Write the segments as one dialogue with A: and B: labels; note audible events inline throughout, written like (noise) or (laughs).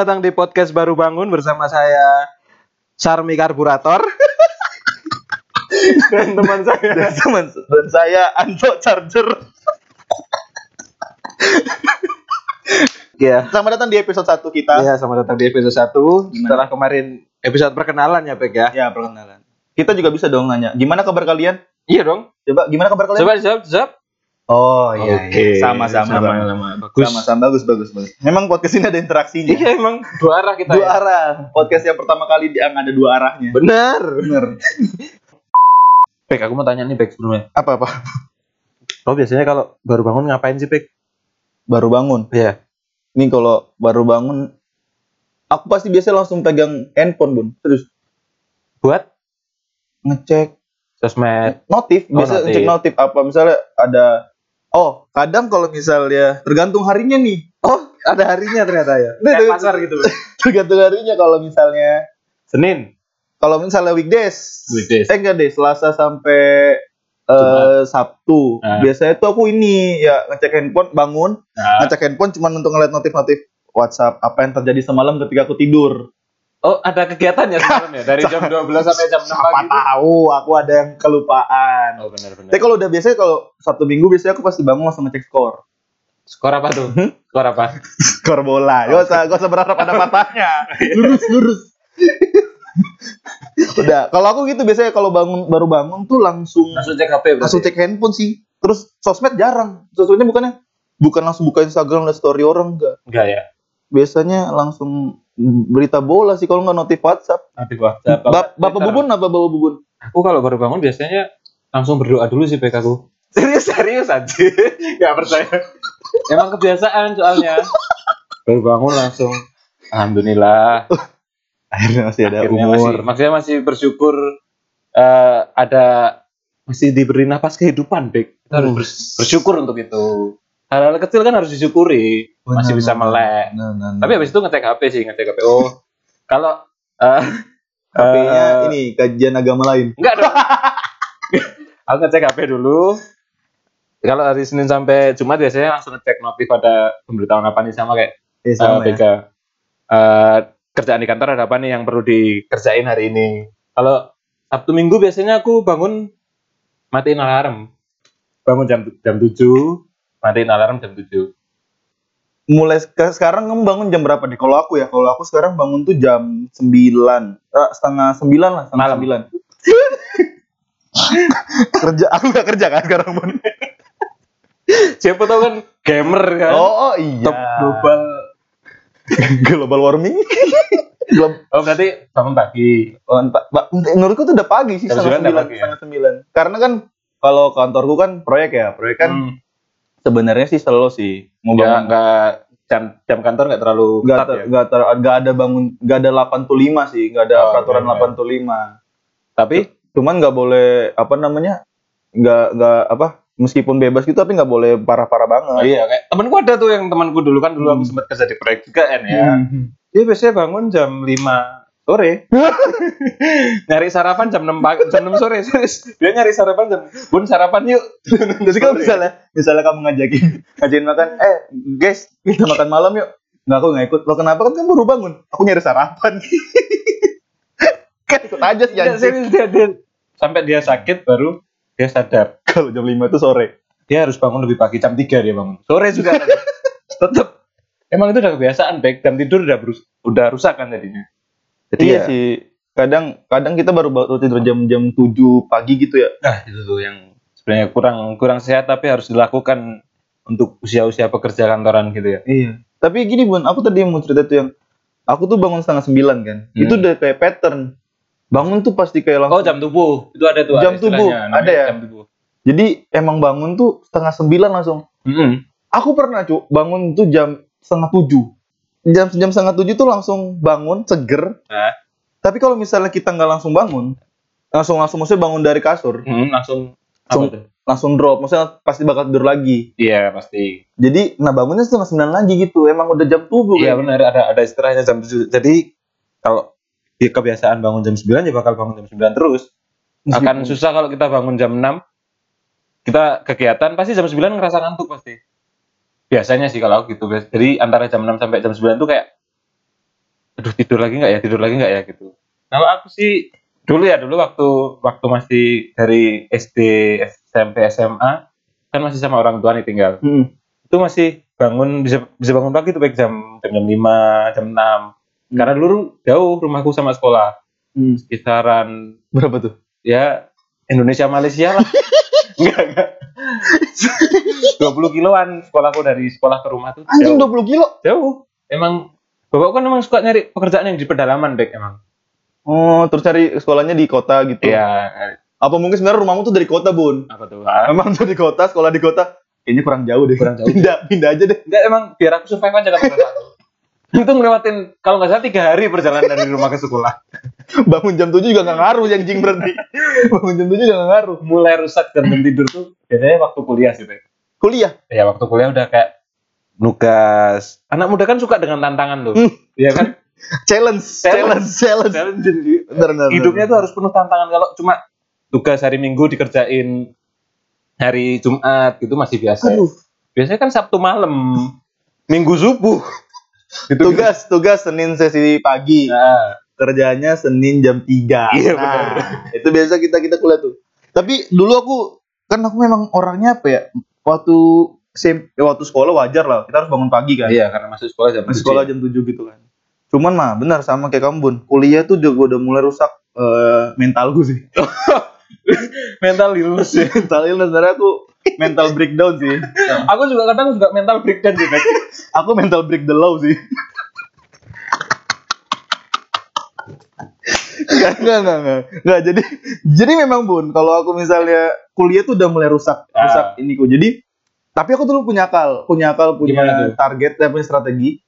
A: Selamat datang di podcast Baru Bangun bersama saya Sarmi Karburator (laughs) dan teman saya
B: dan teman dan saya Anto Charger.
A: ya.
B: Selamat datang di episode 1 kita.
A: Ya, selamat datang di episode 1 Setelah kemarin episode perkenalan ya, Pek ya.
B: Ya, perkenalan. Kita juga bisa dong nanya, gimana kabar kalian?
A: Iya dong.
B: Coba gimana kabar kalian?
A: Coba jawab, jawab.
B: Oh iya,
A: Oke.
B: iya. sama-sama.
A: Sama, sama. Bagus.
B: Sama-sama bagus bagus bagus. Memang podcast ini ada interaksinya.
A: Iya, emang dua arah kita.
B: Dua
A: ya.
B: arah. Podcast yang pertama kali yang ada dua arahnya.
A: Benar.
B: Bener. (laughs)
A: Pek, aku mau tanya nih, Pek, sebelumnya.
B: Apa apa?
A: Oh, biasanya kalau baru bangun ngapain sih, Pek?
B: Baru bangun.
A: Iya.
B: Nih kalau baru bangun, aku pasti biasa langsung pegang handphone bun. Terus
A: Buat
B: ngecek
A: sosmed.
B: notif.
A: Oh,
B: Biasa
A: notif.
B: ngecek notif apa misalnya ada. Oh, kadang kalau misalnya tergantung harinya nih.
A: Oh, ada harinya ternyata ya.
B: Kayak pasar
A: gitu. (laughs)
B: Tergantung harinya kalau misalnya
A: Senin.
B: kalau misalnya weekdays.
A: Weekdays.
B: Eh enggak deh, Selasa sampai eh,
A: Jumat.
B: Sabtu.
A: Ah.
B: Biasanya tuh aku ini ya ngecek handphone, bangun,
A: Nah.
B: ngecek handphone cuma untuk ngeliat notif-notif WhatsApp apa yang terjadi semalam ketika aku tidur.
A: Oh, ada kegiatan ya (laughs) semalam ya? Dari jam 12 sampai jam 6
B: Siapa
A: pagi. itu?
B: tahu aku ada yang kelupaan.
A: Oh, benar benar.
B: Tapi kalau udah biasanya kalau Sabtu Minggu biasanya aku pasti bangun langsung ngecek skor.
A: Skor apa tuh? Skor apa? (laughs)
B: Skor bola. Gak usah, gak usah berharap ada patahnya. (laughs) Lurus, lurus. udah, kalau aku gitu biasanya kalau bangun baru bangun tuh langsung
A: Langsung cek HP berarti.
B: langsung cek handphone sih. Terus sosmed jarang. Sosmednya bukannya bukan langsung buka Instagram dan story orang enggak.
A: Enggak ya.
B: Biasanya langsung berita bola sih kalau nggak notif WhatsApp.
A: Nanti WhatsApp.
B: Bap Bapak Bubun apa Bapak Bubun?
A: Aku kalau baru bangun biasanya langsung berdoa dulu sih pek aku. Serius serius aja. (laughs) Gak percaya. Emang kebiasaan soalnya. Baru bangun langsung Alhamdulillah.
B: Akhirnya masih ada
A: Akhirnya
B: umur.
A: masih, maksudnya masih bersyukur eh, ada masih diberi nafas kehidupan, Bek. Kita harus
B: Hmm.
A: bers- bersyukur untuk itu. Hal-hal kecil kan harus disyukuri. Masih bisa melek.
B: Nah, nah, nah.
A: Tapi habis itu ngecek HP sih, ngecek HP. Oh, kalau eh (laughs)
B: HP-nya
A: eh,
B: ini kajian agama lain.
A: Enggak dong. (laughs) Aku ngecek HP dulu. Kalau hari Senin sampai Jumat biasanya langsung ngecek notif ada pemberitahuan apa nih sama kayak
B: Eh, sama ya.
A: BK. Eh, kerjaan di kantor ada apa nih yang perlu dikerjain hari ini. Kalau Sabtu Minggu biasanya aku bangun matiin alarm. Bangun jam jam 7, matiin alarm jam 7.
B: Mulai ke- sekarang kamu bangun jam berapa nih? Kalau aku ya, kalau aku sekarang bangun tuh jam 9. Eh, setengah 9 lah, setengah
A: Malam.
B: 9. (laughs) kerja aku gak kerja kan sekarang pun.
A: Siapa tahu kan gamer kan.
B: Oh, oh iya.
A: Top global. (laughs)
B: global warming. (laughs)
A: Oh berarti bangun pagi.
B: oh, menurutku tuh udah pagi sih setengah
A: 9 udah
B: 9,
A: pagi ya?
B: setengah 9. Karena kan kalau kantorku kan proyek ya, proyek kan
A: Hmm.
B: Sebenarnya sih selalu sih mau
A: Ya,
B: bangun
A: nggak jam jam kantor nggak terlalu
B: nggak ter,
A: ya.
B: nggak ter, nggak ada bangun nggak ada 8 to 5 sih nggak ada
A: Oh,
B: peraturan
A: iya, iya.
B: 8 to 5
A: Tapi
B: cuman nggak boleh apa namanya nggak nggak apa meskipun bebas gitu tapi nggak boleh parah-parah
A: oh
B: banget
A: iya kayak temanku ada tuh yang temanku dulu kan dulu aku
B: Hmm.
A: sempat kerja di proyek juga kan ya.
B: Hmm.
A: Dia biasanya bangun jam 5 sore. (laughs) nyari sarapan jam 6 pagi, jam 6 sore. Serius. Dia nyari sarapan jam Bun sarapan yuk. (laughs)
B: jadi kalau misalnya misalnya kamu ngajakin (laughs) ngajakin makan eh guys kita makan malam yuk nggak aku nggak ikut lo kenapa kan kamu baru bangun aku nyari sarapan kan ikut aja sih
A: serius dia, dia sampai dia sakit baru dia sadar
B: kalau jam 5 itu sore
A: dia harus bangun lebih pagi jam 3 dia bangun. Sore juga tetap emang itu udah kebiasaan baik jam tidur udah berus- udah rusak kan jadinya. Jadi
B: iya
A: ya,
B: sih kadang kadang kita baru baru tidur jam jam 7 pagi gitu ya
A: Nah, itu tuh yang sebenarnya kurang kurang sehat tapi harus dilakukan untuk usia-usia pekerja kantoran gitu ya.
B: Iya. Tapi gini bun, aku tadi mau cerita tuh yang aku tuh bangun setengah sembilan kan.
A: Hmm.
B: Itu udah kayak pattern. Bangun tuh pasti kayak langsung.
A: Oh, jam tubuh. Itu ada tuh
B: Jam
A: ada
B: tubuh, ada ya?
A: Jam tubuh.
B: Jadi emang bangun tuh setengah sembilan langsung.
A: Mm-mm.
B: Aku pernah cu, bangun tuh jam setengah tujuh. Jam jam setengah tujuh tuh langsung bangun seger.
A: Nah.
B: Tapi kalau misalnya kita nggak langsung bangun, langsung langsung maksudnya bangun dari kasur,
A: Mm, langsung
B: Langsung- langsung drop, maksudnya pasti bakal tidur lagi.
A: Iya, pasti.
B: Jadi, nah bangunnya setengah sembilan lagi gitu. Emang udah jam tubuh.
A: Iya,
B: kan?
A: benar ada ada istilahnya jam 7. Jadi kalau di kebiasaan bangun jam 9 ya bakal bangun jam 9 terus. Akan susah kalau kita bangun jam 6 kita kegiatan pasti jam 9 ngerasa ngantuk pasti. Biasanya sih kalau aku gitu. Jadi antara jam 6 sampai jam 9 tuh kayak aduh tidur lagi nggak ya tidur lagi nggak ya gitu kalau aku sih dulu ya dulu waktu waktu masih dari SD SMP SMA kan masih sama orang tua nih tinggal
B: Hmm.
A: itu masih bangun bisa bisa bangun pagi tuh baik jam jam jam lima jam enam karena dulu jauh rumahku sama sekolah
B: Hmm.
A: kisaran
B: Berapa tuh?
A: ya Indonesia Malaysia lah (laughs) enggak enggak 20 kiloan sekolahku dari sekolah ke rumah tuh
B: Anjing
A: jauh.
B: 20 kilo.
A: jauh emang bapakku kan emang suka nyari pekerjaan yang di pedalaman Bek emang
B: Oh, terus cari sekolahnya di kota gitu.
A: iya
B: Apa mungkin sebenarnya rumahmu tuh dari kota, Bun?
A: apa tuh?
B: Emang tuh di kota, sekolah di kota. Kayaknya kurang jauh deh.
A: Kurang jauh.
B: Pindah, pindah aja deh.
A: enggak emang biar aku survive aja kan itu ngelewatin kalau nggak salah tiga hari perjalanan dari rumah ke sekolah (laughs)
B: Bangun jam 7 juga nggak ngaruh yang jing berarti. (laughs) Bangun jam 7 juga nggak ngaruh.
A: mulai rusak dan jam tidur tuh biasanya waktu kuliah sih Bek.
B: Kuliah.
A: ya waktu kuliah udah kayak nugas anak muda kan suka dengan tantangan tuh
B: Hmm.
A: Iya kan (laughs)
B: Challenge, challenge, challenge.
A: Challenge jadi
B: Bener, bener,
A: hidupnya tuh harus penuh tantangan kalau cuma tugas hari minggu dikerjain hari Jumat gitu masih biasa
B: Aduh.
A: biasanya kan Sabtu malam minggu subuh gitu
B: Tugas, tugas Senin sesi pagi.
A: nah,
B: Kerjanya Senin jam 3.
A: Iya,
B: nah,
A: bener.
B: itu biasa kita kita kuliah tuh. Tapi dulu aku kan aku memang orangnya apa ya? Waktu SMP, waktu sekolah wajar lah. Kita harus bangun pagi kan.
A: iya karena masuk sekolah jam
B: Masih
A: tujuh.
B: sekolah jam 7 gitu kan. Cuman mah benar sama kayak kamu Bun. Kuliah tuh juga udah mulai rusak eh, mentalku sih. (laughs)
A: mental illness ya.
B: mental illness sebenarnya aku mental breakdown sih.
A: aku juga kadang juga mental breakdown sih.
B: Aku mental break the law sih. Enggak, enggak, enggak, enggak. Enggak, jadi jadi memang Bun, kalau aku misalnya kuliah tuh udah mulai rusak,
A: Ah.
B: rusak ini kok. Jadi tapi aku dulu punya akal, punya akal, punya target, dan punya strategi.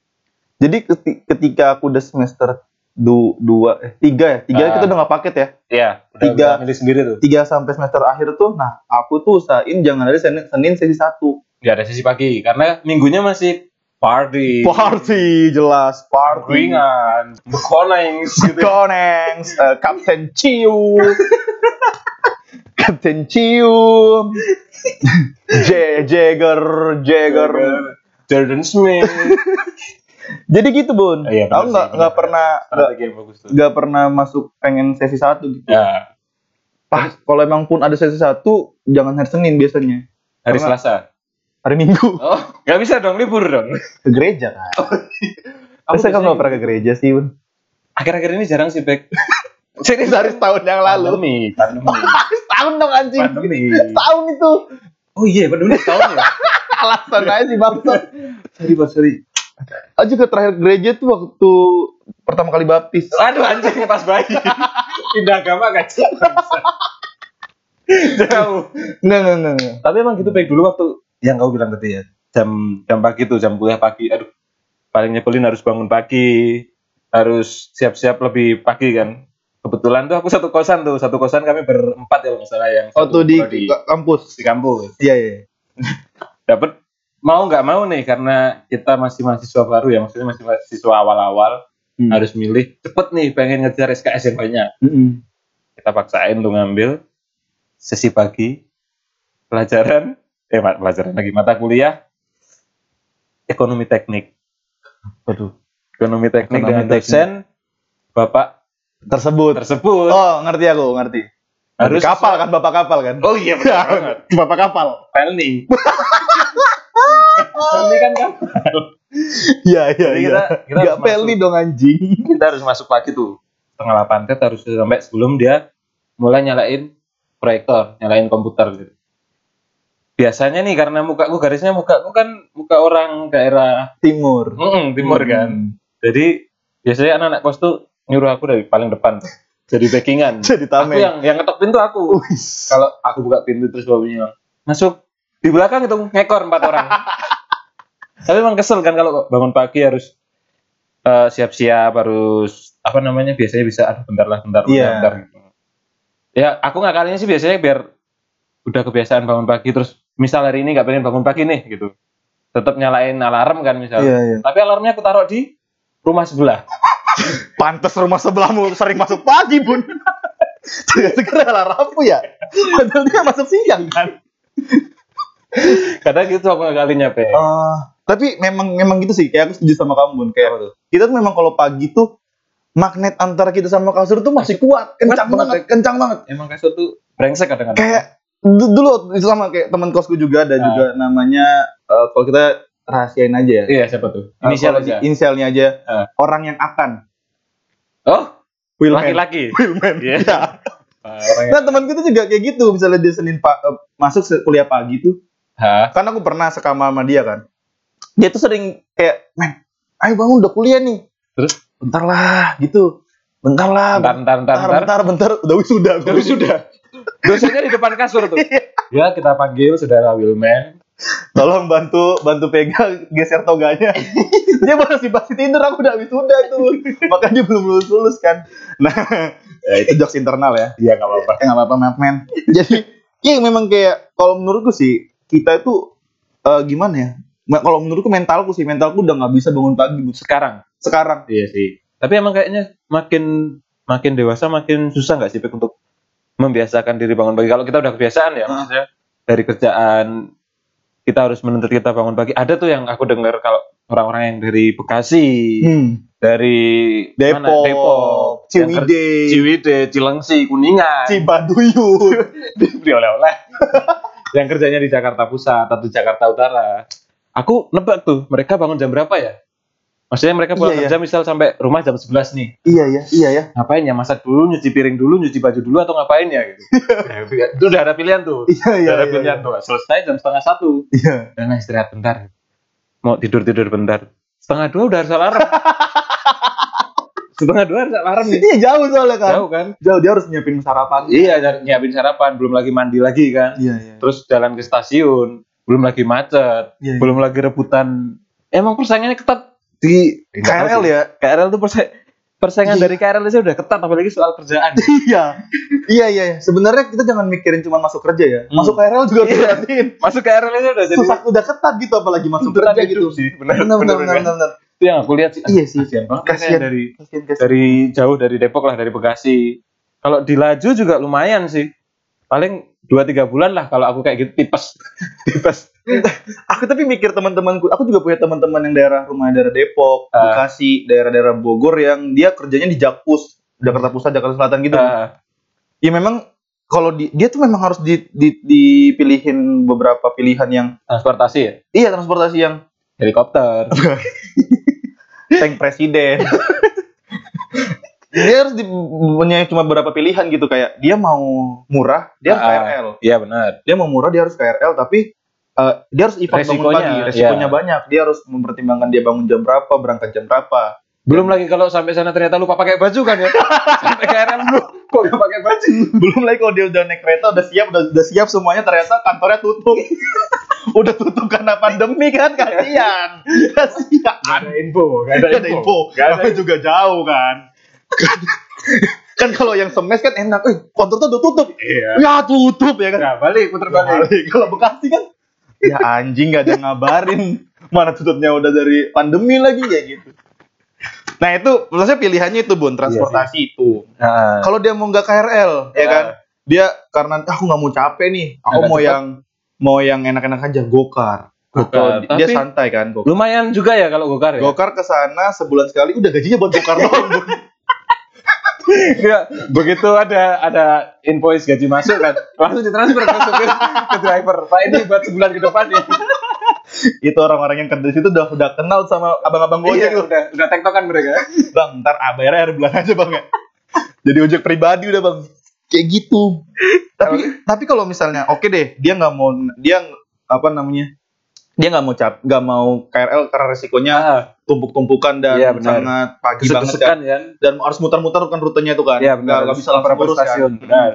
B: Jadi keti- ketika aku udah semester du, dua, eh, tiga ya, tiga
A: Ah.
B: kita udah nggak paket ya.
A: iya udah,
B: Tiga.
A: udah milih sendiri tuh
B: Tiga sampai semester akhir tuh, nah aku tuh usahain jangan ada Senin, Senin sesi satu.
A: nggak ada sesi pagi karena minggunya masih party
B: Party, jelas, party.
A: ringan bekoneng gitu
B: Konengs, eh, Kapten Ciu, (laughs) Kapten Ciu, J Jagger, Jagger.
A: Jordan Smith
B: Jadi gitu bun.
A: Iya, benar
B: Aku nggak nggak pernah nggak pernah masuk pengen sesi satu gitu.
A: ya
B: Pas kalau emang pun ada sesi satu, jangan hari Senin biasanya.
A: hari
B: Karena-
A: Selasa
B: Hari Minggu
A: oh nggak bisa dong libur dong
B: ke gereja kan.
A: Aku
B: Masa kamu nggak pernah ke gereja sih bun?
A: akhir-akhir ini jarang sih Bek (laughs)
B: Serius dari setahun yang lalu.
A: pandemi pandemi (laughs)
B: Setahun dong anjing.
A: pandemi
B: Setahun itu.
A: oh iya pandemi setahun ya (laughs)
B: Alasan aja sih bangsat.
A: sorry bos sorry
B: Aja ke terakhir gereja tuh waktu pertama kali baptis.
A: aduh anjing pas bayi pindah agama gak jauh
B: Enggak, enggak, enggak, enggak.
A: tapi emang gitu baik dulu waktu yang kau bilang tadi ya jam jam pagi tuh jam kuliah pagi aduh paling nyebelin harus bangun pagi harus siap-siap lebih pagi kan kebetulan tuh aku satu kosan tuh satu kosan kami berempat ya kalau salah yang
B: Oh tuh di, ka- kampus.
A: di kampus
B: Iya, iya. (laughs)
A: dapat mau nggak mau nih karena kita masih mahasiswa baru ya maksudnya masih mahasiswa awal-awal
B: Hmm.
A: harus milih cepet nih pengen ngejar SKS yang banyak
B: Mm-mm.
A: kita paksain tuh ngambil sesi pagi pelajaran eh pelajaran lagi mata kuliah ekonomi teknik
B: Waduh.
A: ekonomi teknik
B: Ekonomi
A: dengan
B: teknik.
A: dosen bapak
B: Tersebut.
A: tersebut
B: Oh, ngerti aku, ngerti.
A: Harus
B: kapal kan, bapak kapal kan?
A: oh iya betul (laughs) banget
B: bapak kapal.
A: Pelni Pelni (laughs) kan kapal
B: Iya, iya,
A: Jadi
B: iya.
A: kita- kita
B: Gak peli dong anjing.
A: kita harus masuk pagi tuh setengah delapan kita harus sampai sebelum dia mulai nyalain proyektor nyalain komputer gitu biasanya nih karena mukaku garisnya mukaku kan muka orang daerah
B: Timur.
A: Mm-mm, timur kan jadi biasanya anak-anak kos tuh nyuruh aku dari paling depan tuh. jadi backingan (laughs)
B: Jadi
A: aku
B: tameng.
A: yang yang ngetok pintu aku kalau aku buka pintu terus bilang, masuk di belakang itu ngekor empat orang (laughs) tapi emang kesel kan kalau bangun pagi harus eh, siap-siap harus apa namanya biasanya bisa aduh bentar lah bentar bentar,
B: Iya.
A: bentar gitu. ya aku ngakalinya sih biasanya biar udah kebiasaan bangun pagi terus misal hari ini nggak pengen bangun pagi nih gitu tetap nyalain alarm kan misal
B: Iya, iya.
A: tapi alarmnya aku taruh di rumah sebelah (laughs)
B: Pantes rumah sebelahmu sering masuk pagi, Bun. Segera alarmmu ya. Padahal dia masuk siang kan.
A: kadang gitu aku ngakalinya pe
B: Eh, tapi memang memang gitu sih kayak aku setuju sama kamu Bun kayak kita tuh memang kalau pagi tuh magnet antara kita sama kasur tuh masih kuat, kencang
A: banget,
B: banget, kencang banget.
A: Emang kasur tuh brengsek kadang-kadang.
B: Kayak dulu itu sama kayak teman kosku juga ada
A: Ah.
B: juga namanya eh, kalau kita rahasiain aja ya.
A: Iya, siapa tuh?
B: Eh,
A: Inisial aja.
B: Inisialnya aja.
A: Ah.
B: Orang yang akan.
A: Oh,
B: Willman.
A: laki-laki. (laughs)
B: Willman.
A: Iya. (laughs)
B: Ya.
A: Ah, orang yang-
B: Nah teman kita juga kayak gitu. Misalnya dia Senin pa- eh, masuk kuliah pagi tuh.
A: Hah?
B: Kan aku pernah sekamar sama dia kan. Dia tuh sering kayak, men, ayo bangun udah kuliah nih.
A: Terus?
B: Bentar lah gitu. Bentar lah.
A: Bentar, bentar, bentar,
B: bentar,
A: bentar.
B: bentar, bentar. Udah wisuda.
A: Tapi sudah. Dosennya di depan kasur tuh. ya, kita panggil saudara Wilman.
B: Tolong bantu bantu pegang geser toganya. (laughs) dia masih masih tidur aku udah wisuda tuh. Makanya dia belum lulus lulus kan. Nah, ya itu jokes internal ya.
A: Iya, nggak apa-apa.
B: Eh nggak apa-apa maaf men. Jadi iya memang kayak kalau menurutku sih kita itu eh, gimana ya? Kalau menurutku mentalku sih mentalku udah nggak bisa bangun pagi.
A: Sekarang.
B: sekarang.
A: Iya sih. Tapi emang kayaknya makin makin dewasa makin susah nggak sih Pik, untuk membiasakan diri bangun pagi. Kalau kita udah kebiasaan ya,
B: Ah.
A: maksudnya dari kerjaan kita harus menuntut kita bangun pagi. Ada tuh yang aku dengar kalau orang-orang yang dari Bekasi,
B: Hmm.
A: dari
B: Depok,
A: mana? Depok,
B: Ciwidey,
A: Ciwidey, Cilengsi, Kuningan,
B: Cibaduyut. (laughs)
A: diberi oleh-oleh. (laughs) yang kerjanya di Jakarta Pusat atau Jakarta Utara. Aku nebak tuh, mereka bangun jam berapa ya? Maksudnya mereka pulang
B: Iya,
A: kerja misal sampai rumah jam 11 nih.
B: iya ya, iya ya.
A: Ngapain ya? Masak dulu, nyuci piring dulu, nyuci baju dulu atau ngapain ya gitu. Ya, (laughs) itu udah ada pilihan tuh.
B: Iya iya.
A: udah ada
B: iya,
A: pilihan tuh. Selesai jam setengah satu.
B: Iya.
A: Dan istirahat bentar. Mau tidur-tidur bentar. Setengah dua udah harus alarm. (laughs) setengah dua harus alarm nih.
B: Iya jauh soalnya kan.
A: Jauh kan?
B: Jauh dia harus nyiapin sarapan.
A: Iya, nyiapin sarapan, belum lagi mandi lagi kan.
B: Iya iya.
A: Terus jalan ke stasiun, belum lagi macet,
B: Iya, iya.
A: belum lagi rebutan. Emang persaingannya ketat
B: Di KRL ya.
A: KRL tuh persa- persaingan
B: Iya.
A: dari KRL aja udah ketat apalagi soal kerjaan. (laughs)
B: Iya. Iya iya. iya. Sebenarnya kita jangan mikirin cuma masuk kerja ya.
A: Hmm.
B: Masuk KRL juga (laughs)
A: Iya. Masuk KRL aja udah jadi
B: Susah udah ketat gitu apalagi masuk kerja gitu.
A: sih. Benar
B: Benar benar
A: benar,
B: benar benar.
A: Itu yang aku lihat sih.
B: Iya sih.
A: Kasihan banget
B: Kasihan.
A: kasihan dari
B: Kasian, kasian.
A: dari jauh dari Depok lah dari Bekasi. Kalau di Laju juga lumayan sih. Paling 2-3 bulan lah kalau aku kayak gitu tipes. (laughs) tipes.
B: Aku tapi mikir teman-temanku, aku juga punya teman-teman yang daerah rumah daerah Depok,
A: Ah.
B: Bekasi, daerah-daerah Bogor yang dia kerjanya di Jakpus, Jakarta Pusat, Jakarta Selatan gitu.
A: Ah,
B: Ya memang kalau di, dia tuh memang harus di, di- dipilihin beberapa pilihan yang
A: transportasi ya.
B: iya transportasi yang
A: Helikopter. (laughs)
B: tank presiden. dia harus punya cuma beberapa pilihan gitu kayak dia mau murah, dia harus
A: Ah.
B: KRL.
A: Iya benar.
B: Dia mau murah, dia harus KRL tapi eh, dia harus effort bangun pagi, resikonya
A: iya.
B: banyak. Dia harus mempertimbangkan dia bangun jam berapa, berangkat jam berapa.
A: Belum lagi kalau sampai sana ternyata lupa pakai baju kan ya. (laughs) sampai KRL lu kok gak pakai baju.
B: Belum lagi kalau dia udah naik kereta udah siap udah, udah siap semuanya ternyata kantornya tutup. (laughs) udah tutup karena pandemi kan kasihan. (laughs) Kasihan.
A: Gak ada info, gak
B: Gak ada info.
A: Gak ada
B: juga jauh kan. kan kalau yang semes kan enak, eh kantor tuh udah tutup.
A: Iya.
B: Ya tutup ya kan.
A: Nah, balik puter balik.
B: Balik. Kalau Bekasi kan ya anjing gak ada ngabarin mana tutupnya udah dari pandemi lagi kayak gitu. Nah itu maksudnya pilihannya itu bun transportasi itu.
A: Nah,
B: Kalau dia mau nggak KRL ya
A: Ya.
B: kan, dia karena "Ah, aku nggak mau capek nih, aku mau
A: cepat.
B: yang mau yang enak-enak aja gokar.
A: Gokar.
B: Atau dia santai kan gokar.
A: lumayan juga ya kalau gokar ya.
B: Gokar ke sana sebulan sekali udah gajinya buat gokar doang.
A: Enggak, begitu ada ada invoice gaji masuk kan, langsung ditransfer ke supir ke driver. Pak ini buat sebulan ke depan ya.
B: itu orang-orang yang kerja di situ udah udah kenal sama abang-abang gojek
A: Iya,
B: tuh.
A: udah udah tektokan mereka.
B: Bang, ntar bayarnya akhir bulan aja bang ya. Jadi ojek pribadi udah bang. Kayak gitu. Tapi tapi kalau misalnya oke deh, dia nggak mau dia apa namanya? Dia nggak mau cap, nggak mau KRL karena resikonya
A: Ah,
B: tumpuk-tumpukan dan
A: Iya, benar.
B: sangat pagi banget kan.
A: kesek-kesekan kan.
B: Dan harus muter-muter kan rutenya tuh kan.
A: Iya,
B: Nggak,
A: benar.
B: nggak bisa langsung lurus kan.
A: stasiun, benar.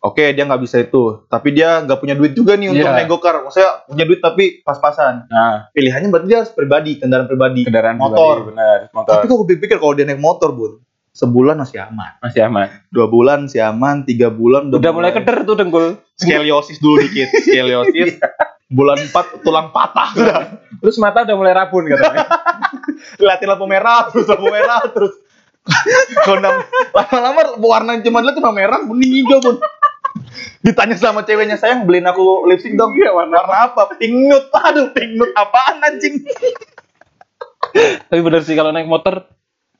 B: Oke, dia nggak bisa itu. Tapi dia nggak punya duit juga nih untuk
A: Iya.
B: naik gokar. Maksudnya punya duit tapi pas-pasan.
A: Nah,
B: Pilihannya berarti dia harus pribadi, kendaraan pribadi.
A: kendaraan
B: Motor.
A: pribadi, benar. Motor
B: Tapi kok gue pikir kalau dia naik motor, Bun, sebulan masih aman.
A: masih aman.
B: dua bulan sih aman, tiga bulan
A: Udah mulai keder tuh dengkul.
B: skoliosis dulu dikit, (laughs) skoliosis. Bulan empat tulang patah sudah.
A: Terus mata udah mulai rabun katanya. (laughs)
B: Liatin lampu merah, terus lampu merah, terus kondam lama-lama warna cuma lihat cuma merah, kuning hijau pun. Ditanya sama ceweknya sayang beliin aku lipstick dong.
A: Iya, warna
B: warna apa? Pink nude. Aduh, pink nude apaan anjing?
A: Tapi bener sih kalau naik motor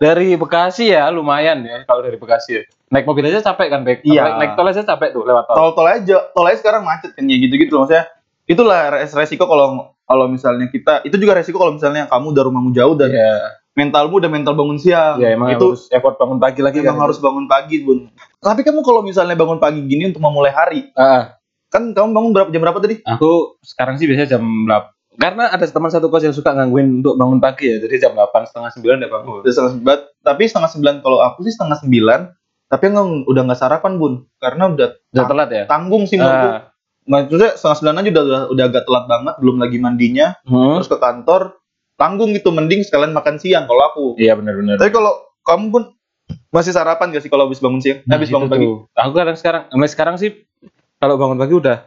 A: Dari Bekasi ya lumayan ya kalau dari Bekasi ya. Naik mobil aja capek kan, Bek?
B: Iya.
A: Apalagi Naik tol aja capek tuh lewat tol.
B: tol tol aja tol aja sekarang macet kan ya gitu gitu maksudnya itulah res- resiko kalau kalau misalnya kita itu juga resiko kalau misalnya kamu udah rumahmu jauh dan
A: Iya.
B: mentalmu udah mental bangun siang
A: Ya emang
B: itu
A: harus effort bangun pagi lagi
B: emang
A: kan.
B: harus bangun pagi bun tapi kamu kalau misalnya bangun pagi gini untuk memulai hari
A: Ah,
B: kan kamu bangun berapa jam berapa tadi
A: aku sekarang sih biasanya jam 8. Karena ada teman satu kos yang suka gangguin untuk bangun pagi ya. Jadi jam 8 setengah 9 udah bangun.
B: setengah sembilan tapi setengah sembilan kalau aku sih setengah sembilan tapi nggak udah nggak sarapan bun karena udah
A: Udah telat ya?
B: tanggung sih
A: Ah,
B: maksudnya setengah sembilan aja udah, udah udah agak telat banget belum lagi mandinya
A: hmm.
B: terus ke kantor tanggung gitu mending sekalian makan siang kalau aku
A: Iya benar-benar.
B: tapi kalau kamu pun masih sarapan gak sih kalau habis bangun siang
A: Nah,
B: habis
A: gitu
B: bangun pagi
A: tuh. Aku kadang sekarang, sampai sekarang sih kalau bangun pagi udah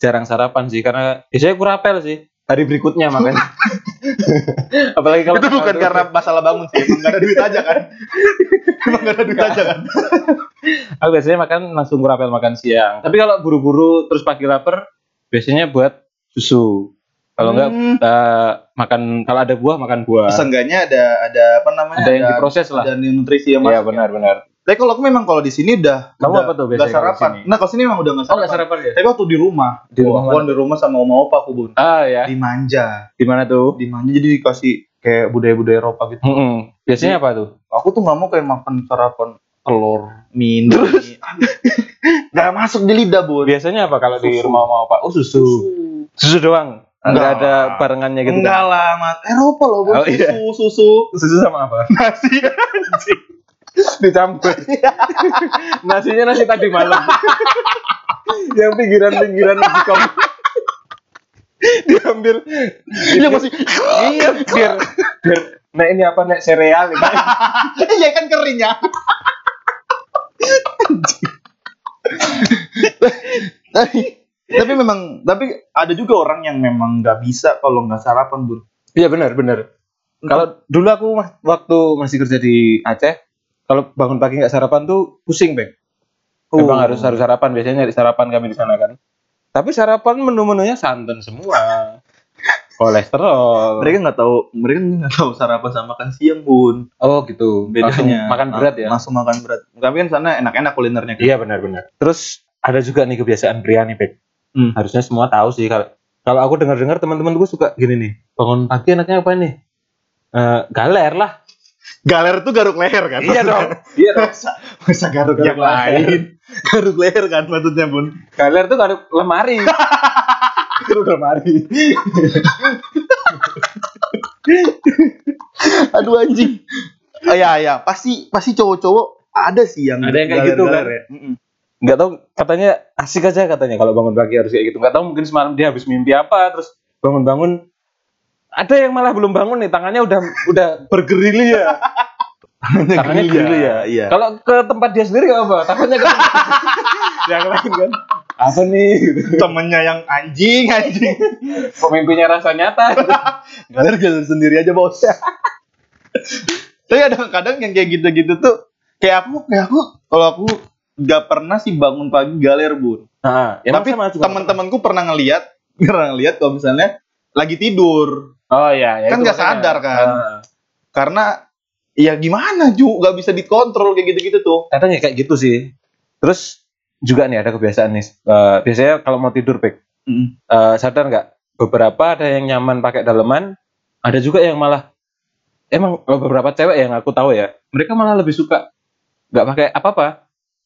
A: jarang sarapan sih karena biasanya aku rapel sih hari berikutnya makanya. (laughs) Apalagi kalau
B: itu bukan karena masalah bangun sih emang gak ada duit aja kan (laughs) emang gak ada duit aja kan
A: aku biasanya makan langsung kurapel makan siang. Tapi kalau buru-buru terus pagi lapar biasanya buat susu. Kalau enggak
B: Hmm.
A: eh, makan kalau ada buah makan buah.
B: seenggaknya ada ada apa namanya
A: Ada yang diproses lah.
B: ada nutrisi yang
A: Iya
B: masuk ya.
A: benar-benar.
B: Tapi kalau aku memang kalau di sini udah
A: Kamu
B: udah
A: apa tuh
B: nggak
A: biasanya
B: sarapan
A: di sini?
B: nah kalau sini memang udah nggak
A: Oh
B: sarapan
A: sarapan ya?
B: tapi waktu di rumah
A: Di rumah
B: aku kan di rumah sama oma opa aku bun
A: Ah ya.
B: dimanja
A: Di mana tuh?
B: dimanja jadi dikasih kayak budaya-budaya Eropa gitu
A: Mm-mm. Biasanya apa tuh?
B: aku tuh nggak mau kayak makan sarapan telur mie Indomie. nggak masuk di lidah bun
A: Biasanya apa kalau di
B: Susu.
A: rumah mau apa? Oh susu. Susu doang. Enggak
B: Enggak
A: ada barengannya gitu.
B: enggak lah mas Eropa loh bun
A: Oh, iya.
B: susu susu
A: Susu sama apa?
B: nasi (laughs)
A: Dicampur. (laughs) Nasinya nasi tadi malam. (laughs) Yang pinggiran-pinggiran magicom. Diambil.
B: iya masih
A: Iya, biar biar Nah ini apa nek sereal ini.
B: iya kan kering ya tapi tapi memang tapi ada juga orang yang memang nggak bisa kalau nggak sarapan bun
A: Iya benar benar. Kalau dulu aku waktu masih kerja di Aceh, kalau bangun pagi nggak sarapan tuh pusing, Bang. Memang
B: Oh.
A: harus harus sarapan, biasanya nyari sarapan kami di sana kan. Tapi sarapan menu-menunya santan semua. (laughs) Kolesterol.
B: mereka nggak tahu mereka nggak tahu sarapan sama makan siang bun
A: Oh gitu. Langsung
B: bedanya
A: makan berat ya.
B: langsung makan berat tapi kan sana enak-enak kulinernya kan?
A: Iya benar-benar. Terus ada juga nih kebiasaan Briani, Bek.
B: Hmm.
A: Harusnya semua tahu sih kalau kalau aku dengar-dengar teman-teman gue suka gini nih. Bangun pagi enaknya apa nih? Eh, galer lah.
B: Galer tuh garuk leher kan
A: Iya dong. Iya dong. (laughs)
B: masa, masa garuk,
A: Garuk
B: yang lain (laughs) garuk leher kan maksudnya bun
A: Galer tuh garuk lemari. (laughs) garuk lemari.
B: aduh anjing oh, ya ya pasti pasti cowok-cowok ada sih yang
A: Ada yang kayak gitu, kan?
B: ya.
A: Nggak tahu katanya asik aja katanya kalau bangun pagi harus kayak gitu. Nggak tahu mungkin semalam dia habis mimpi apa terus bangun-bangun ada yang malah belum bangun nih tangannya udah udah bergerilya. tangannya gerilya.
B: iya
A: Kalau ke tempat dia sendiri apa, takutnya kan (laughs) yang lain kan. Apa nih?
B: Temennya yang anjing anjing
A: Pemimpinnya rasa nyata. (laughs)
B: galer galer sendiri aja bos tapi ada kadang yang kayak gitu-gitu tuh kayak aku kayak aku kalau aku nggak pernah sih bangun pagi galer bun
A: Nah, ya
B: tapi teman-temanku pernah ngeliat (laughs) pernah ngeliat kalau misalnya lagi tidur
A: Oh iya, ya
B: Kan nggak sadar kan.
A: Ah.
B: karena ya gimana ju nggak bisa dikontrol kayak gitu-gitu tuh
A: kadang ya kayak gitu sih. Terus juga nih ada kebiasaan nih. eh, biasanya kalau mau tidur, Pek, eh, sadar nggak? Beberapa ada yang nyaman pakai daleman, ada juga yang malah emang beberapa cewek yang aku tahu ya, mereka malah lebih suka nggak pakai apa-apa.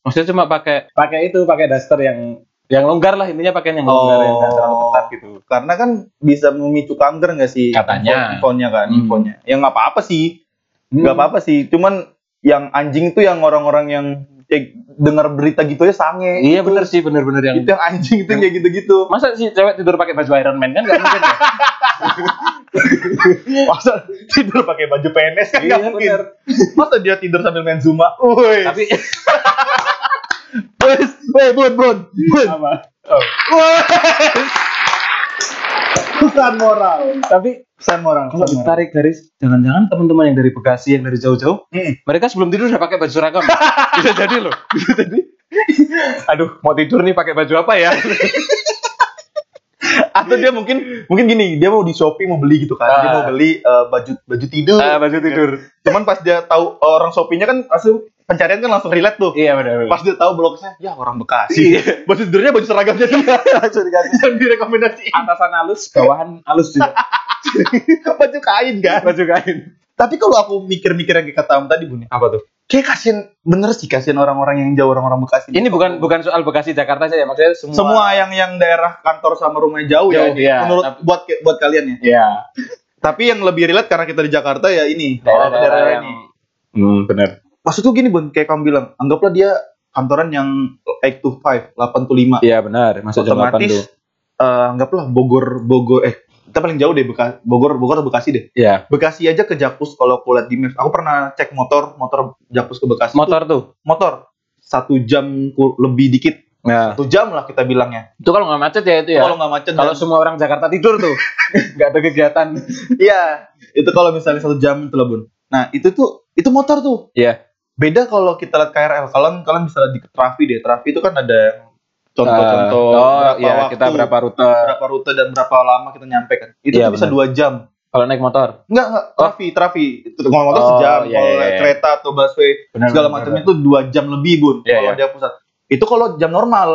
A: Maksudnya cuma pakai pakai itu, pakai daster yang yang longgar lah intinya pakai yang longgar yang nggak terlalu
B: Oh.
A: ketat gitu.
B: karena kan bisa memicu kanker nggak sih
A: Katanya.
B: info- infonya kan
A: Hmm.
B: infonya ya nggak apa-apa sih nggak
A: Hmm.
B: apa-apa sih cuman yang anjing tuh yang orang-orang yang kayak dengar berita gitu ya sange
A: Iya
B: Itu-
A: bener sih, bener-bener yang
B: itu yang anjing itu yang kayak gitu-gitu
A: Masa sih cewek tidur pakai baju Iron Man kan nggak mungkin ya? (laughs)
B: masa tidur pakai baju PNS kan nggak
A: Iya,
B: mungkin
A: bener.
B: masa dia tidur sambil main zumba Woi,
A: Tapi (laughs)
B: wes, woi, bun, bun, bun.
A: apa?
B: Wes. Pesan moral,
A: Tapi
B: pesan moral.
A: kalau ditarik garis, jangan-jangan teman-teman yang dari Bekasi yang dari jauh-jauh,
B: Hmm.
A: mereka sebelum tidur udah pakai baju seragam. (laughs) Bisa jadi loh. Bisa jadi. Aduh, mau tidur nih pakai baju apa ya? (laughs)
B: Atau dia mungkin mungkin gini, dia mau di Shopee mau beli gitu kan. Dia
A: Ah.
B: mau beli eh, baju baju tidur.
A: Ah, baju tidur.
B: Cuman pas dia tahu orang Shopee-nya kan langsung pencarian kan langsung relate tuh.
A: Iya benar.
B: Pas dia tahu blognya, ya orang Bekasi.
A: Iya.
B: Baju tidurnya baju seragamnya dia
A: langsung dikasih
B: yang direkomendasiin.
A: atasan halus, bawahan halus juga. (laughs)
B: baju kain kan.
A: Baju kain.
B: Tapi kalau aku mikir-mikir yang kata Am tadi Bun, ya,
A: Apa tuh?
B: Kayak kasihan bener sih kasihan orang-orang yang jauh orang-orang Bekasi.
A: Ini bukan bukan soal Bekasi Jakarta saja, maksudnya semua.
B: semua yang yang daerah kantor sama rumahnya jauh, ya.
A: Iya.
B: Menurut
A: Tapi-
B: buat buat kalian ya.
A: Iya.
B: Tapi yang lebih relate karena kita di Jakarta ya ini
A: Daerah-daerah
B: daerah
A: yang
B: ini.
A: Hmm, benar.
B: Maksudku gini Bun, kayak kamu bilang, anggaplah dia kantoran yang 8 to 5, 8 to 5.
A: Iya benar, masuk jam 8 tuh.
B: Otomatis eh, anggaplah Bogor Bogor eh kita paling jauh deh Beka- Bogor Bogor atau Bekasi deh.
A: Iya.
B: Bekasi aja ke Jakpus kalau aku lihat di Maps. Aku pernah cek motor motor Jakpus ke Bekasi.
A: Motor tuh.
B: tuh, motor satu jam lebih dikit.
A: Nah,
B: Satu jam lah kita bilangnya.
A: itu kalau nggak macet ya itu ya.
B: Kalau nggak macet.
A: Kalau
B: dan-
A: semua orang Jakarta tidur tuh, (laughs) nggak ada kegiatan.
B: Iya, itu kalau misalnya satu jam itu bun. Nah itu tuh itu motor tuh.
A: Iya.
B: Beda kalau kita lihat KRL. Kalian kalian bisa lihat di Trafi deh. Trafi itu kan ada contoh-contoh
A: Eh, oh,
B: berapa
A: iya,
B: waktu,
A: kita berapa rute.
B: berapa rute dan berapa lama kita nyampe kan. Itu tuh bisa dua jam.
A: Kalau naik motor.
B: Enggak enggak Trafi Trafi. Itu kalau motor
A: Oh,
B: sejam.
A: iya,
B: kalau
A: iya,
B: naik
A: iya.
B: kereta atau busway
A: Benar,
B: segala macamnya itu dua jam lebih bun.
A: Iya,
B: kalau
A: iya.
B: dia pusat. Itu kalau jam normal.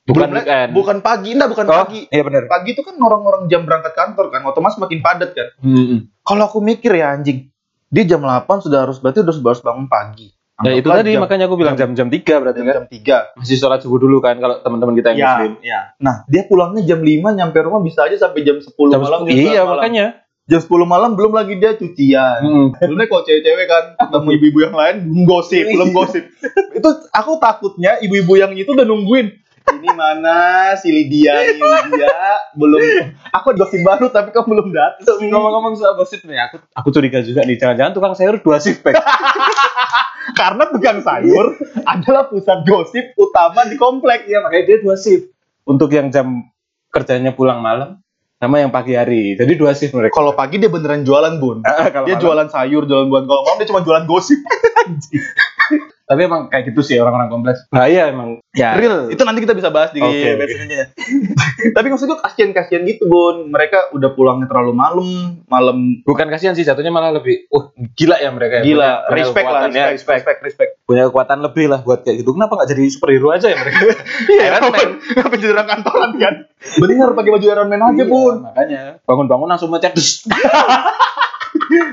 A: Bukan
B: Belum-
A: weekend.
B: Bukan pagi, enggak bukan
A: Oh,
B: pagi.
A: Iya benar.
B: Pagi itu kan orang-orang jam berangkat kantor kan, otomatis makin padat kan.
A: Hmm.
B: Kalau aku mikir ya anjing, dia jam 8 sudah harus berarti udah harus bangun pagi.
A: Ya itu tadi
B: jam,
A: makanya aku bilang jam-jam 3 berarti
B: jam,
A: kan.
B: jam 3.
A: Masih sholat subuh dulu kan kalau teman-teman kita yang muslim.
B: ya. Nah, dia pulangnya jam 5 nyampe rumah bisa aja sampai jam 10
A: Jam
B: malam.
A: 10.
B: jam
A: Iya
B: 11 malam.
A: makanya.
B: Jam 10 malam belum lagi dia cucian.
A: Hmm.
B: Deh kalau cewek-cewek kan ketemu ibu-ibu yang lain belum gosip, belum gosip. (laughs) itu aku takutnya ibu-ibu yang itu udah nungguin. Ini mana si Lydia nih Lydia belum aku gosip baru tapi kamu belum datang.
A: Ngomong-ngomong soal gosip nih, aku aku curiga juga nih, jangan-jangan tukang sayur dua shift. (laughs)
B: Karena tukang sayur adalah pusat gosip utama di komplek.
A: Iya, makanya dia dua shift. Untuk yang jam kerjanya pulang malam sama yang pagi hari. Jadi dua shift mereka.
B: Kalau pagi dia beneran jualan bun. (laughs)
A: kalau
B: Dia
A: malam-
B: jualan sayur, jualan buah. Kalau malam dia cuma jualan gosip. (laughs)
A: Tapi emang kayak gitu sih orang-orang kompleks. Bahaya emang. Ya.
B: Real. Itu nanti kita bisa bahas di web selanjutnya. (laughs) Tapi maksud gue kasihan-kasihan gitu bun. Mereka udah pulangnya terlalu malam, malam
A: Bukan kasihan sih, jatuhnya malah lebih, uh gila ya mereka. ya.
B: gila.
A: Punya- punya
B: respect lah,
A: kekuatan, ya,
B: respect, respect, respect.
A: Punya kekuatan lebih lah buat kayak gitu. Kenapa nggak jadi superhero aja ya mereka? (laughs)
B: Iya,
A: Iron Man.
B: Ngapain jadi orang kantoran kan? Bener pakai baju Iron Man aja
A: Iya,
B: bun.
A: Makanya bangun-bangun langsung mencet. (laughs)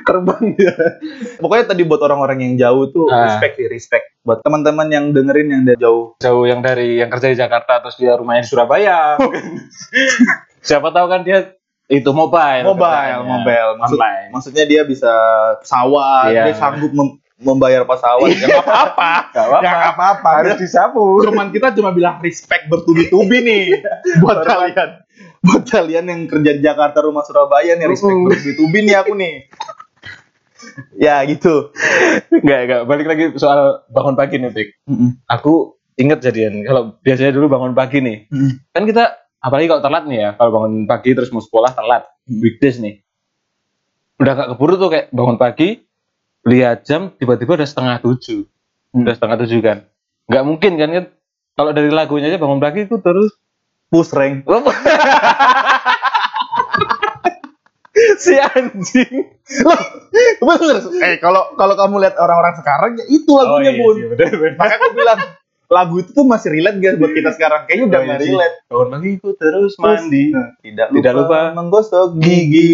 A: Terbang dia. (laughs)
B: Pokoknya tadi buat orang-orang yang jauh tuh
A: Ah.
B: respect sih, respect. Buat teman-teman yang dengerin yang dari jauh.
A: Jauh yang dari yang kerja di Jakarta terus dia rumahnya di Surabaya. (laughs) Siapa tahu kan dia itu mobile.
B: Mobile, mobile. Maksud,
A: Online.
B: maksudnya dia bisa pesawat,
A: Iya.
B: dia sanggup mem- membayar pesawat. Ya nggak apa-apa. (laughs)
A: Gak apa-apa.
B: Ya.
A: Harus disapu.
B: Cuman kita cuma bilang respect bertubi-tubi nih buat kalian. Buat kalian yang kerja di Jakarta rumah Surabaya nih respect bertubi-tubi nih aku nih. Ya gitu.
A: Enggak, enggak. Balik lagi soal bangun pagi nih, Pik. Aku inget jadian kalau biasanya dulu bangun pagi nih. Kan kita apalagi kalau telat nih ya, kalau bangun pagi terus mau sekolah telat, weekdays nih. Udah gak keburu tuh kayak bangun pagi, lihat jam tiba-tiba udah setengah tujuh. Udah setengah tujuh kan. Nggak mungkin kan kan kalau dari lagunya aja bangun pagi itu terus
B: Push rank. (laughs)
A: si anjing.
B: Bener. Eh kalau kalau kamu lihat orang-orang sekarang ya itu lagunya
A: iya
B: bun.
A: bener.
B: Makanya aku bilang lagu itu tuh masih relate guys buat kita sekarang. Kayaknya udah
A: Oh, iya
B: nggak relate.
A: Bangun pagi ku terus mandi.
B: Nah, tidak,
A: Tidak lupa
B: menggosok gigi.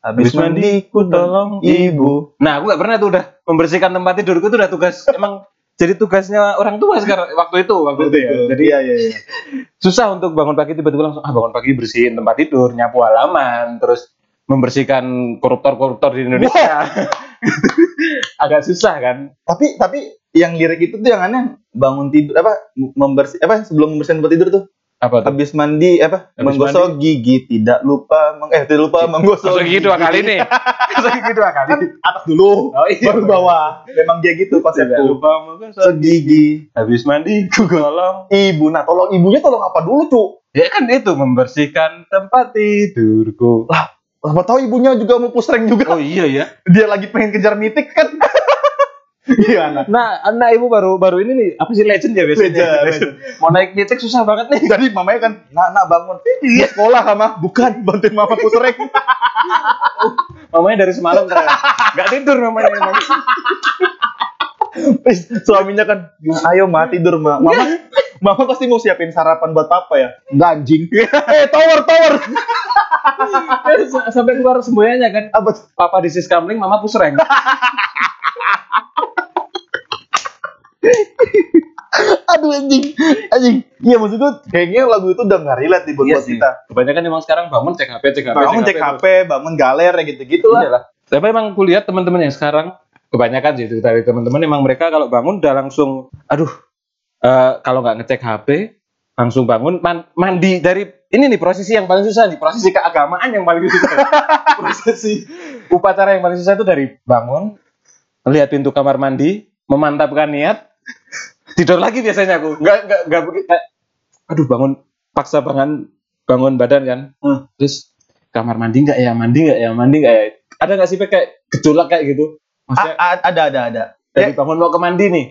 B: Habis
A: mandi ku tolong
B: ibu.
A: Nah, aku gak pernah tuh udah membersihkan tempat tidurku tuh udah tugas (laughs) emang jadi tugasnya orang tua sekarang waktu itu waktu itu ya. Jadi
B: iya iya iya. (laughs)
A: susah untuk bangun pagi tiba-tiba langsung ah bangun pagi bersihin tempat tidur, nyapu halaman, terus membersihkan koruptor-koruptor di Indonesia. (laughs) Agak susah kan?
B: Tapi tapi yang lirik itu tuh yang aneh bangun tidur apa membersih apa sebelum membersihkan tempat tidur tuh
A: Apa tuh?
B: habis mandi apa
A: Habis
B: menggosok gigi tidak lupa meng, eh tidak lupa menggosok
A: Masuk gigi dua kali nih. (laughs) Masuk gigi dua kali.
B: kan atas dulu
A: Oh iya.
B: baru bawah memang dia gitu
A: Tidak
B: konsepku
A: lupa menggosok
B: gigi
A: Habis mandi tolong
B: ibu nah tolong ibunya tolong apa dulu cu
A: Ya kan itu membersihkan tempat tidurku.
B: Apa tahu ibunya juga mau push rank juga
A: Oh iya ya.
B: dia lagi pengen kejar mitik kan (laughs) Iya, anak.
A: Nah, anak ibu baru baru ini nih apa sih legend ya biasanya?
B: Legend, (laughs) legend.
A: Mau naik titik susah banget nih.
B: Jadi mamanya kan, nak, nak bangun. Iya, sekolah sama. Bukan, bantuin mama putereng. (laughs)
A: Mamanya dari semalam ternyata. Nggak tidur mamanya emang.
B: Suaminya kan, ayo ma tidur ma. Mama, mama pasti mau siapin sarapan buat papa ya. Enggak anjing. (laughs) eh, tower, tower.
A: Sampai keluar semuanya kan.
B: Apa?
A: Papa di kamling, mama pusreng. (laughs)
B: Aduh anjing, anjing. Iya maksud gue kayaknya lagu itu udah nggak relate nih buat,
A: Iya
B: buat kita.
A: Kebanyakan emang sekarang bangun cek HP, cek HP,
B: Bangun cek HP, bangun galer ya gitu-gitu lah.
A: Iyalah. Tapi emang kulihat teman-teman yang sekarang kebanyakan sih itu dari teman-teman emang mereka kalau bangun udah langsung aduh eh, kalau nggak ngecek HP langsung bangun man- mandi dari ini nih prosesi yang paling susah nih prosesi keagamaan yang paling susah. (laughs) Prosesi upacara yang paling susah itu dari bangun lihat pintu kamar mandi memantapkan niat tidur lagi biasanya aku. Nggak nggak nggak begitu. Kayak, aduh bangun paksa bangun bangun badan kan.
B: Hmm.
A: terus kamar mandi nggak ya mandi nggak ya mandi nggak ya. Ada nggak sih kayak gejolak kayak gitu? Maksudnya
B: A- a- ada, ada, ada.
A: dari bangun mau ke mandi nih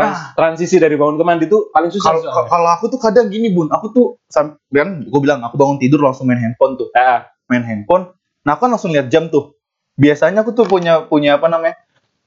A: trans- transisi dari bangun ke mandi tuh paling susah
B: Kalau
A: soalnya.
B: kalau aku tuh kadang gini bun, aku tuh sam- kan gue bilang aku bangun tidur langsung main handphone tuh,
A: Ah,
B: main handphone. Nah aku kan langsung lihat jam tuh. Biasanya aku tuh punya punya apa namanya?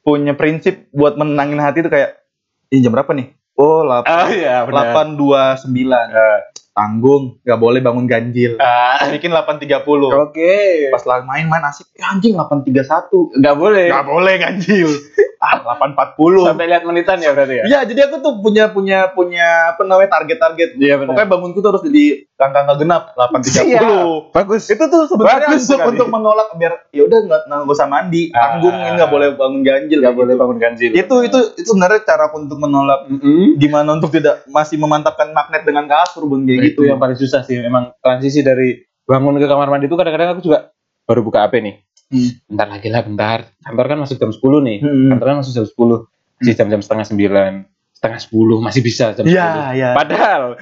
B: Punya prinsip buat menenangin hati tuh kayak ini jam berapa nih? Oh,
A: ah,
B: 8
A: iya benar
B: 829.
A: Ah.
B: Tanggung, nggak boleh bangun ganjil.
A: Ah,
B: Bikin 830.
A: oke
B: Pas lagi main-main asik, eh, anjing 831.
A: nggak boleh
B: Nggak boleh ganjil. (laughs) Ah, 840.
A: sampai lihat menitan ya berarti ya
B: Iya, jadi aku tuh punya punya punya apa namanya target-target.
A: iya benar
B: Pokoknya bangunku tuh harus jadi angka-angka genap 830.
A: Siap. bagus
B: Itu tuh sebenarnya
A: Bagus
B: untuk, untuk menolak biar ya udah nggak nggak usah mandi,
A: Ah.
B: tanggung ini nggak boleh bangun ganjil.
A: nggak boleh
B: gitu.
A: bangun ganjil
B: Itu itu itu sebenarnya cara untuk menolak
A: Mm-mm.
B: gimana untuk tidak masih memantapkan magnet dengan kasur bun kayak
A: itu
B: gitu.
A: yang paling susah sih memang transisi dari bangun ke kamar mandi itu kadang-kadang aku juga baru buka HP nih
B: Hmm.
A: bentar lagi lah bentar kantor kan masuk jam 10 nih
B: Hmm.
A: kantor kan masuk jam 10 masih jam-jam setengah sembilan setengah sepuluh masih bisa jam 10
B: Iya, iya.
A: padahal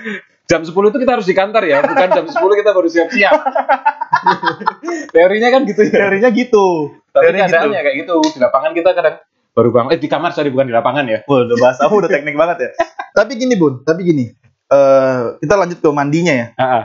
A: jam 10 itu kita harus di kantor ya bukan jam 10 kita baru siap-siap (laughs) teorinya kan gitu ya
B: Teorinya gitu.
A: tapi
B: Teorinya gitu.
A: kayak gitu di lapangan kita kadang baru bangun eh di kamar sorry bukan di lapangan ya
B: Wah, udah bahasa aku udah teknik banget ya. tapi gini bun, tapi gini. Eh kita lanjut ke mandinya ya.
A: Ah, ah.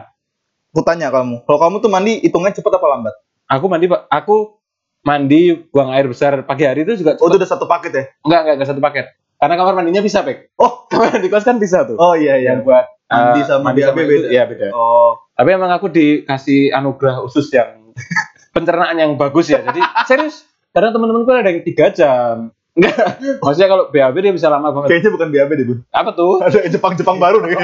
B: Aku tanya kamu, kalau kamu tuh mandi hitungnya cepet apa lambat?
A: aku mandi Pak. aku mandi buang air besar pagi hari itu juga
B: Oh, itu udah satu paket ya?
A: Enggak, enggak, enggak satu paket. Karena kamar mandinya bisa, Pek.
B: Oh, (laughs)
A: Kamar mandi kos kan bisa tuh.
B: oh iya iya.
A: Yang buat
B: Mandi
A: eh,
B: sama
A: mandi itu,
B: beda.
A: Iya, beda.
B: Oh,
A: Tapi emang aku dikasih anugerah khusus yang (laughs) pencernaan yang bagus ya. Jadi (laughs) serius, karena teman-temanku ada yang tiga jam. Enggak, (laughs) maksudnya kalau BAB dia bisa lama banget.
B: kayaknya bukan BAB deh bun.
A: Apa tuh?
B: Ada Jepang-Jepang baru nih.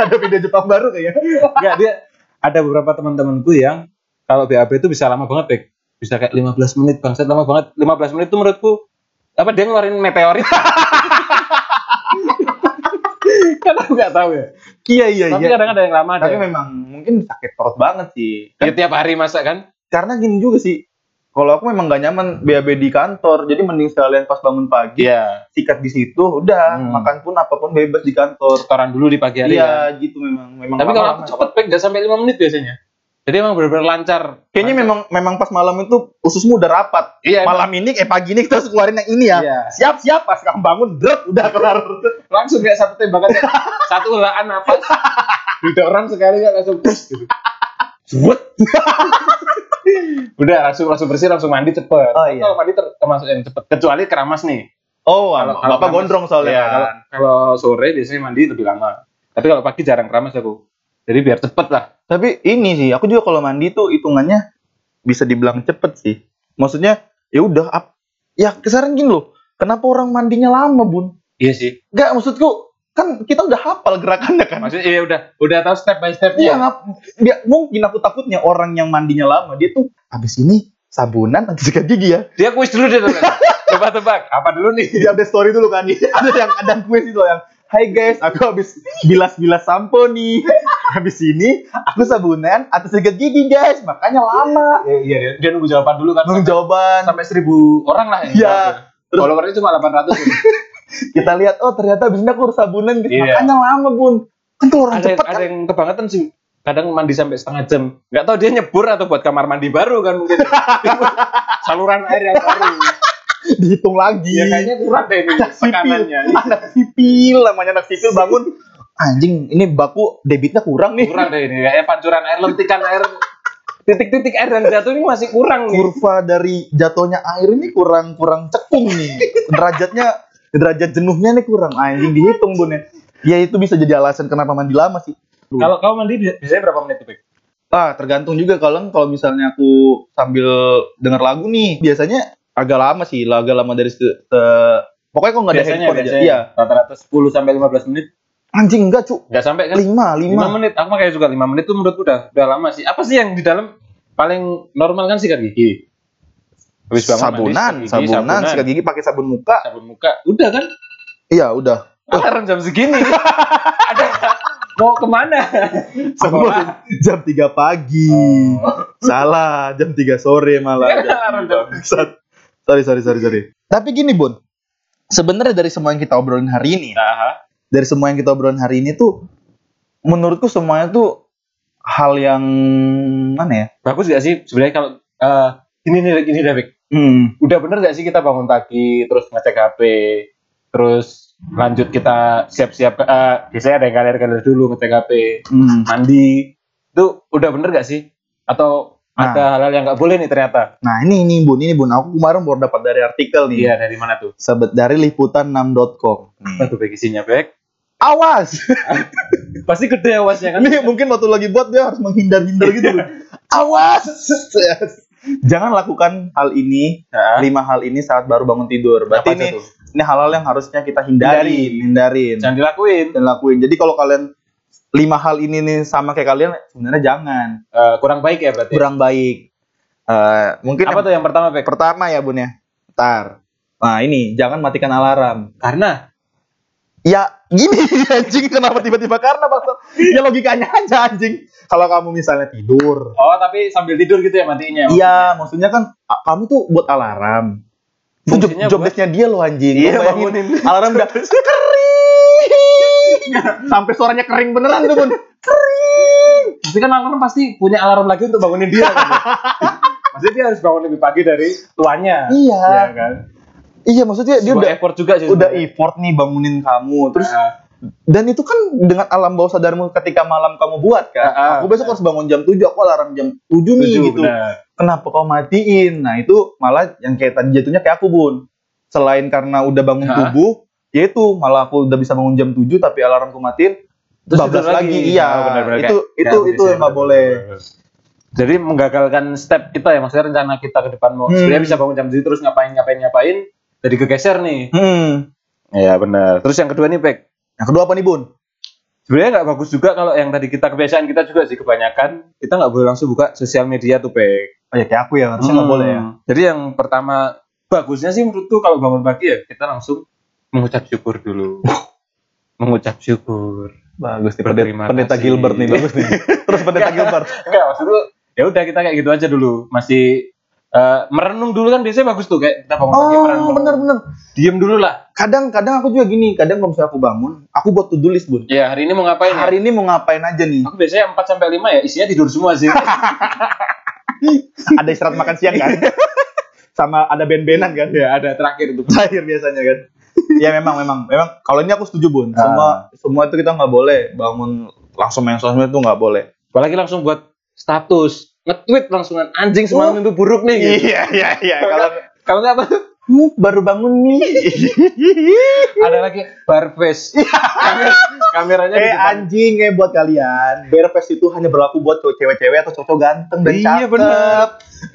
B: ada video Jepang baru kayaknya.
A: Enggak, dia ada beberapa teman-temanku yang kalau BAB itu bisa lama banget, Pek. Bisa kayak 15 menit, bangsat lama banget. 15 menit itu menurutku apa dia ngeluarin meteorit. (laughs) kan aku nggak tahu ya.
B: Iya iya
A: Tapi
B: iya.
A: kadang ada yang lama.
B: Tapi memang mungkin sakit perut banget sih.
A: Ya tiap hari masa kan?
B: Karena gini juga sih. Kalau aku memang gak nyaman BAB di kantor, jadi mending sekalian pas bangun pagi
A: Iya.
B: sikat di situ, udah
A: Hmm.
B: makan pun apa pun bebas di kantor.
A: Setoran dulu di pagi hari. kan?
B: Iya, gitu memang memang.
A: Tapi kalau aku cepet pek nggak sampai 5 menit biasanya. Jadi emang benar-benar lancar.
B: kayaknya memang memang pas malam itu ususmu udah rapat.
A: Iya. emang.
B: Malam ini eh pagi ini kita harus keluarin yang ini ya.
A: Iya.
B: Siap siap pas kamu bangun, dret udah kelar.
A: Langsung kayak satu tembakan satu helaan napas. Didorong sekali nggak langsung gitu. Udah langsung langsung bersih langsung mandi cepet.
B: Oh, iya.
A: Kalau mandi ter- termasuk yang cepet. Kecuali keramas nih.
B: Oh,
A: Kalau-
B: kalau, Bapak
A: keramas-
B: gondrong soalnya. Kan.
A: kalau, kalau sore biasanya mandi lebih lama. Tapi kalau pagi jarang keramas aku. Jadi biar cepet lah.
B: Tapi ini sih, aku juga kalau mandi tuh hitungannya bisa dibilang cepet sih. Maksudnya, ya udah, ya kesaran gini loh. Kenapa orang mandinya lama, Bun?
A: Iya sih.
B: Gak, maksudku kan kita udah hafal gerakannya kan.
A: Maksudnya iya udah udah tahu step by
B: Iya,
A: stepnya.
B: ngap- dia mungkin aku takutnya orang yang mandinya lama dia tuh habis ini sabunan atau sikat gigi ya.
A: Dia kuis dulu dia teman. Tebak-tebak. Apa dulu nih?
B: Dia update story dulu kan. (laughs) ada yang ada kuis itu yang Hai guys, aku habis bilas-bilas sampo nih. Habis ini aku sabunan atau sikat gigi guys, makanya lama.
A: Iya, iya, dia, dia nunggu jawaban dulu kan.
B: Nunggu jawaban.
A: sampai seribu orang lah yang
B: Iya.
A: ya.
B: Terus-
A: Followernya cuma 800 gitu. (laughs)
B: Kita lihat oh ternyata abis ini aku harus sabunan guys,
A: Iya.
B: makanya lama bun. Kan orang
A: ada,
B: cepet
A: ada
B: kan.
A: yang kebangetan sih. Kadang mandi sampai setengah jam. Nggak tahu dia nyebur atau buat kamar mandi baru kan mungkin. (laughs) Saluran air yang baru.
B: Dihitung lagi.
A: Ya kayaknya kurang deh ini
B: anak sipil, anak sipil namanya anak sipil bangun anjing ini baku debitnya kurang nih.
A: Kurang deh ini kayak pancuran air lentikan air titik-titik air dan jatuh ini masih kurang nih.
B: Kurva dari jatuhnya air ini kurang kurang cekung nih. Derajatnya derajat jenuhnya nih kurang anjing dihitung bun ya. Ya itu bisa jadi alasan kenapa mandi lama sih.
A: Kalau kau mandi bi- biasanya berapa menit tuh, Pik?
B: Ah, tergantung juga kalau kalau misalnya aku sambil denger lagu nih, biasanya agak lama sih, agak lama dari se, se- pokoknya kalau nggak ada
A: Biasanya,
B: handphone aja.
A: biasanya
B: Iya.
A: rata-rata 10 sampai 15 menit.
B: Anjing enggak, Cuk.
A: Enggak sampai kan?
B: 5,
A: 5
B: 5.
A: menit. Aku mah kayak juga 5 menit tuh menurutku udah udah lama sih. Apa sih yang di dalam paling normal kan sikat gigi. Habis bangun mandi,
B: Sabunan,
A: gigi,
B: sabunan, sikat gigi pakai sabun muka.
A: sabun muka. Udah kan?
B: Iya, udah. (laughs)
A: Alarm jam segini. (laughs) Ada mau ke mana? Sekolah.
B: jam 3 pagi. Salah, jam 3 sore malah. (laughs)
A: Alarm jam.
B: Sorry, sorry, sorry, sorry. Tapi gini, Bun. Sebenarnya dari semua yang kita obrolin hari ini,
A: Aha.
B: dari semua yang kita obrolin hari ini tuh menurutku semuanya tuh hal yang mana ya?
A: Bagus gak sih sebenarnya kalau eh ini nih ini deh, Bik.
B: Hmm.
A: Udah bener gak sih kita bangun pagi terus ngecek HP terus lanjut kita siap-siap eh biasanya ada yang kalir-kalir dulu ngecek HP
B: Hmm.
A: mandi itu udah bener gak sih atau
B: Nah.
A: ada hal-hal yang nggak boleh nih ternyata
B: Nah ini ini bun, ini bun. Aku kemarin baru dapat dari artikel nih.
A: iya dari mana tuh
B: Sebet dari liputan6.com.
A: apa tuh isinya Bek
B: Awas! (laughs)
A: pasti gede awasnya kan
B: Ini mungkin waktu lagi buat dia harus menghindar-hindar gitu. (laughs) Awas! Jangan lakukan hal ini,
A: Nah,
B: lima hal ini saat baru bangun tidur. Berarti ini
A: tuh
B: ini hal-hal yang harusnya kita hindarin, hindarin,
A: jangan dilakuin
B: dan lakuin. Jadi kalau kalian lima hal ini nih sama kayak kalian, sebenarnya jangan.
A: Eh, kurang baik ya berarti
B: Kurang baik. Eh, mungkin
A: apa
B: yang
A: tuh yang pertama Bek
B: pertama ya bun ya. Ntar. Nah ini jangan matikan alarm.
A: karena
B: Ya gini (laughs) anjing kenapa tiba-tiba karena maksud ya logikanya aja anjing. Kalau kamu misalnya tidur,
A: oh tapi sambil tidur gitu ya matinya
B: iya maksudnya kan kamu tuh buat alarm. Job,
A: Fungsinya
B: job
A: buat-
B: desk-nya dia loh anjing.
A: Iya,
B: Lo bayangin,
A: bangunin.
B: alarm udah (laughs) kering. Sampai suaranya kering beneran tuh, Bun.
A: Tapi kan alarm pasti punya alarm lagi untuk bangunin dia kan. ya? Maksudnya dia harus bangun lebih pagi dari tuanya.
B: Iya.
A: Iya kan.
B: Iya, maksudnya dia
A: Sebuah
B: udah
A: effort juga sih.
B: udah
A: sebenarnya.
B: effort nih bangunin kamu. Terus
A: Ah,
B: dan itu kan dengan alam bawah sadarmu ketika malam kamu buat kan.
A: Ah.
B: aku besok harus bangun jam 7, aku alarm jam 7 nih
A: tujuh,
B: gitu.
A: benar.
B: kenapa kau matiin? Nah itu malah yang kayak tadi jatuhnya kayak aku bun. Selain karena udah bangun
A: Hah?
B: tubuh, ya itu malah aku udah bisa bangun jam 7 tapi alarmku matiin.
A: Terus
B: bablas
A: tidur
B: lagi. Iya,
A: Oh, benar-benar
B: itu
A: kayak-
B: itu
A: kayak
B: itu yang
A: ya,
B: nggak boleh.
A: Jadi menggagalkan step kita ya, maksudnya rencana kita ke depan mau
B: Hmm.
A: sebenarnya bisa bangun jam 7 terus ngapain ngapain ngapain jadi kegeser nih.
B: Hmm.
A: Iya benar. Terus yang kedua nih, Pek.
B: Yang kedua apa nih bun?
A: Sebenarnya nggak bagus juga kalau yang tadi kita kebiasaan kita juga sih kebanyakan kita nggak boleh langsung buka sosial media tuh, Pek.
B: Oh ya kayak aku ya harusnya nggak
A: Hmm.
B: boleh ya.
A: Jadi yang pertama bagusnya sih menurutku kalau bangun pagi ya kita langsung mengucap syukur dulu. mengucap syukur.
B: Bagus nih pendeta, pendeta. Gilbert nih bagus nih. (laughs) Terus pendeta Gilbert.
A: Enggak maksudku ya udah kita kayak gitu aja dulu. Masih eh, merenung dulu kan biasanya bagus tuh kayak kita bangun pagi
B: Oh
A: merenung.
B: bener bener.
A: Diem dulu lah.
B: Kadang kadang aku juga gini. Kadang kalau misalnya aku bangun, aku buat to do list bun.
A: Ya hari ini mau ngapain ya?
B: Hari ini mau ngapain aja nih?
A: Aku biasanya 4 sampai 5 ya isinya tidur semua sih. (laughs)
B: Ada istirahat makan siang kan? (laughs) Sama ada ben-benan kan?
A: ya ada terakhir itu.
B: terakhir biasanya kan. Ya memang memang memang kalau ini aku setuju bun.
A: Ah.
B: Semua semua itu kita nggak boleh bangun langsung main sosmed itu nggak boleh.
A: Apalagi langsung buat status, nge-tweet langsungan anjing semalam itu buruk nih gitu.
B: Iya iya iya. Kalau
A: Kalau nggak apa
B: "Hmm, baru bangun nih. (laughs)
A: ada lagi bar face. Kamer- kameranya
B: eh anjing eh buat kalian. Barefest itu hanya berlaku buat cewek-cewek atau cowok ganteng dan
A: Iya,
B: cakep.
A: bener.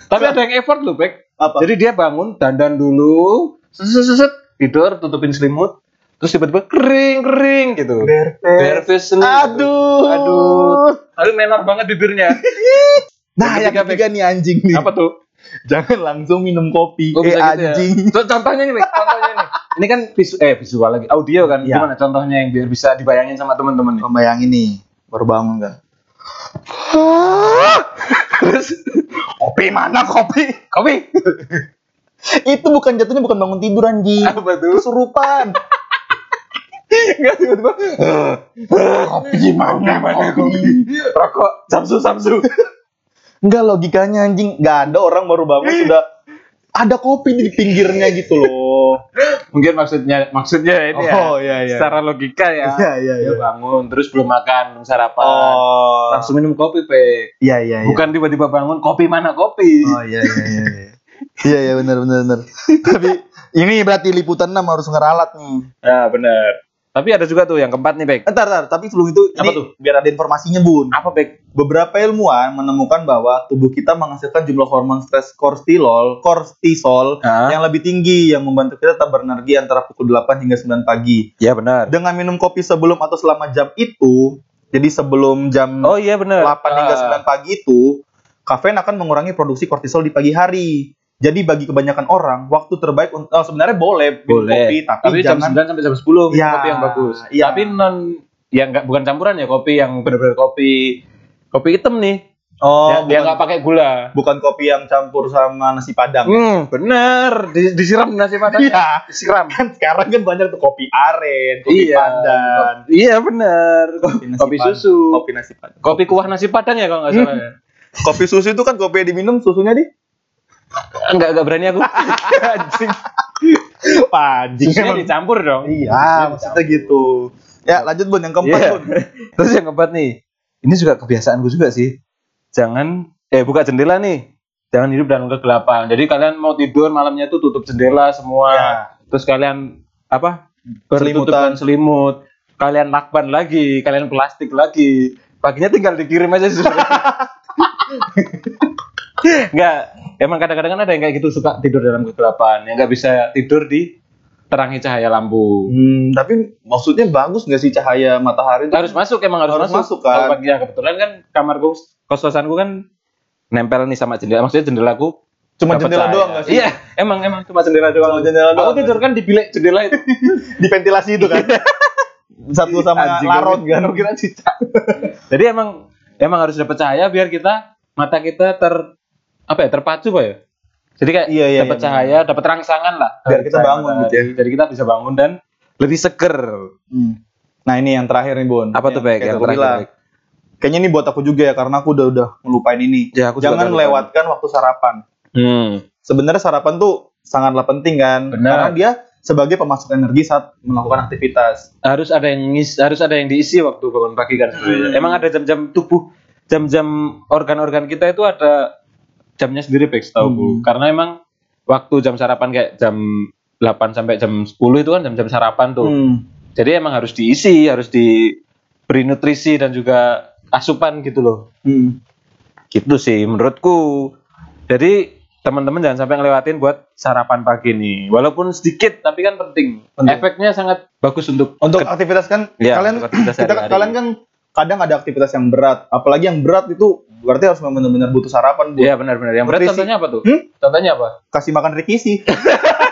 A: Tapi ada yang effort loh, Bek.
B: Apa?
A: Jadi dia bangun, dandan dulu, set, set, set, tidur, tutupin selimut, terus tiba-tiba kering, kering gitu.
B: Barefest.
A: Bare face nih.
B: Aduh.
A: Aduh. Tapi menor banget bibirnya. (laughs)
B: Nah,
A: Yang
B: yang
A: ketiga,
B: nih anjing nih.
A: Apa tuh?
B: Jangan langsung minum kopi.
A: Oh,
B: eh
A: bisa gitu ya?
B: anjing.
A: Co- Contohnya nih. Contohnya nih. Ini kan visu eh visual lagi, audio kan.
B: Iya.
A: Gimana contohnya yang biar bisa dibayangin sama teman-teman nih?
B: Membayangin nih, baru bangun kan. (laughs)
A: Terus
B: Kopi mana kopi?
A: kopi. (laughs) (laughs)
B: Itu bukan jatuhnya bukan bangun tidur anjing.
A: Apa tuh?
B: Kesurupan. (laughs)
A: Enggak tiba-tiba.
B: kopi gimana kopi?
A: Rokok, samsu samsu. (laughs)
B: Enggak logikanya anjing. Enggak ada orang baru bangun sudah ada kopi di pinggirnya gitu loh.
A: Mungkin maksudnya maksudnya ini ya.
B: oh iya iya.
A: Secara logika ya.
B: Iya iya iya.
A: Bangun terus belum makan, belum sarapan.
B: Oh.
A: Langsung minum kopi, Pe.
B: Iya iya iya.
A: Bukan tiba-tiba bangun kopi mana kopi.
B: Oh iya iya iya. iya. Iya iya benar benar benar. Tapi ini berarti liputan 6 harus ngeralat nih.
A: Nah, benar. Tapi ada juga tuh yang keempat nih, Bek.
B: Entar, entar, tapi sebelum itu
A: Apa
B: ini
A: tuh?
B: biar ada informasinya, Bun.
A: Apa, Bek?
B: Beberapa ilmuwan menemukan bahwa tubuh kita menghasilkan jumlah hormon stres kortisol, kortisol
A: Hah?
B: yang lebih tinggi yang membantu kita tetap berenergi antara pukul 8 hingga 9 pagi.
A: Ya, benar.
B: Dengan minum kopi sebelum atau selama jam itu, jadi sebelum jam
A: Oh iya benar.
B: 8 hingga
A: Ah.
B: 9 pagi itu, kafein akan mengurangi produksi kortisol di pagi hari. Jadi bagi kebanyakan orang, waktu terbaik untuk oh, sebenarnya boleh minum
A: Boleh.
B: kopi, tapi,
A: Tapi jam
B: jangan
A: 9 sampai jam 10 minum
B: Ya,
A: kopi yang bagus.
B: iya.
A: Tapi non ya enggak bukan campuran ya kopi yang benar-benar kopi kopi hitam nih.
B: oh,
A: ya, dia nggak pakai gula.
B: bukan kopi yang campur sama nasi padang.
A: Hmm, bener. Di, disiram nasi padang.
B: Iya.
A: Disiram.
B: Kan sekarang kan banyak tuh kopi aren, kopi
A: Iya.
B: pandan,
A: Iya bener.
B: kopi, nasi
A: Kopi
B: padang,
A: susu.
B: kopi nasi padang.
A: Kopi kuah nasi padang ya kalau nggak salah ya.
B: Kopi susu itu kan kopi yang diminum susunya di
A: Enggak enggak berani aku. (laughs) Anjing.
B: emang.
A: dicampur dong.
B: Iya, maksudnya gitu. Ya, lanjut Bun yang keempat,
A: Iya.
B: Bun.
A: Terus yang keempat nih. Ini juga kebiasaanku juga sih. Jangan eh buka jendela nih. Jangan hidup dalam kegelapan. Jadi kalian mau tidur malamnya itu tutup jendela semua.
B: Ya.
A: Terus kalian apa?
B: Selimutan.
A: Bertutup dengan selimut. Kalian lakban lagi, kalian plastik lagi. Paginya tinggal dikirim aja sih. (laughs) (laughs) Enggak, emang kadang-kadang kan ada yang kayak gitu suka tidur dalam kegelapan, yang nggak bisa tidur di terangi cahaya lampu.
B: Hmm, tapi maksudnya bagus nggak sih cahaya matahari itu?
A: harus masuk emang harus,
B: Harus masuk,
A: masuk,
B: kan?
A: Kalau pagi ya kebetulan kan kamarku kos kosanku kan nempel nih sama jendela maksudnya jendelaku
B: Cuma jendela
A: cahaya.
B: doang nggak sih?
A: iya emang emang cuma jendela doang
B: Cuma jendela
A: aku
B: doang.
A: tidur kan di bilik jendela itu (laughs)
B: Di ventilasi itu kan. (laughs) Satu sama
A: Anjing,
B: larot
A: aku-
B: kan.
A: aku kira cicak (laughs) jadi emang emang harus dapat cahaya biar kita mata kita ter apa ya terpacu pak ya jadi kayak
B: Iya, iya,
A: dapat
B: iya,
A: cahaya dapat rangsangan lah
B: Biar kita bangun gitu ya.
A: jadi kita bisa bangun dan lebih seger
B: Hmm. Nah, ini yang terakhir nih, Bun.
A: apa tuh
B: Yang kayak
A: yang terakhir. Bek?
B: Kayaknya ini buat aku juga ya karena aku udah udah ngelupain ini.
A: Ya, aku
B: Jangan
A: udah lupa.
B: lewatkan waktu sarapan.
A: hmm.
B: Sebenarnya sarapan tuh sangatlah penting kan,
A: Benar.
B: karena dia sebagai pemasok energi saat melakukan aktivitas.
A: harus ada yang ngis, harus ada yang diisi waktu bangun pagi kan.
B: Hmm.
A: Emang ada jam-jam tubuh, jam-jam organ-organ kita itu ada jamnya sendiri Bex tahu
B: Hmm.
A: Karena emang waktu jam sarapan kayak jam 8 sampai jam 10 itu kan jam-jam sarapan tuh.
B: Hmm.
A: Jadi emang harus diisi, harus diberi nutrisi dan juga asupan gitu loh.
B: Hmm.
A: Gitu sih menurutku. Jadi teman-teman jangan sampai ngelewatin buat sarapan pagi nih. Walaupun sedikit tapi kan penting.
B: Penting.
A: Efeknya sangat bagus untuk
B: Untuk aktivitas kan
A: Iya,
B: kalian
A: aktivitas
B: kita
A: sehari-hari.
B: kalian kan kadang ada aktivitas yang berat, apalagi yang berat itu berarti harus benar-benar butuh sarapan buat
A: Iya benar-benar. Yang berat contohnya apa tuh?
B: Hmm?
A: Contohnya apa?
B: kasih makan Rikisi. (laughs)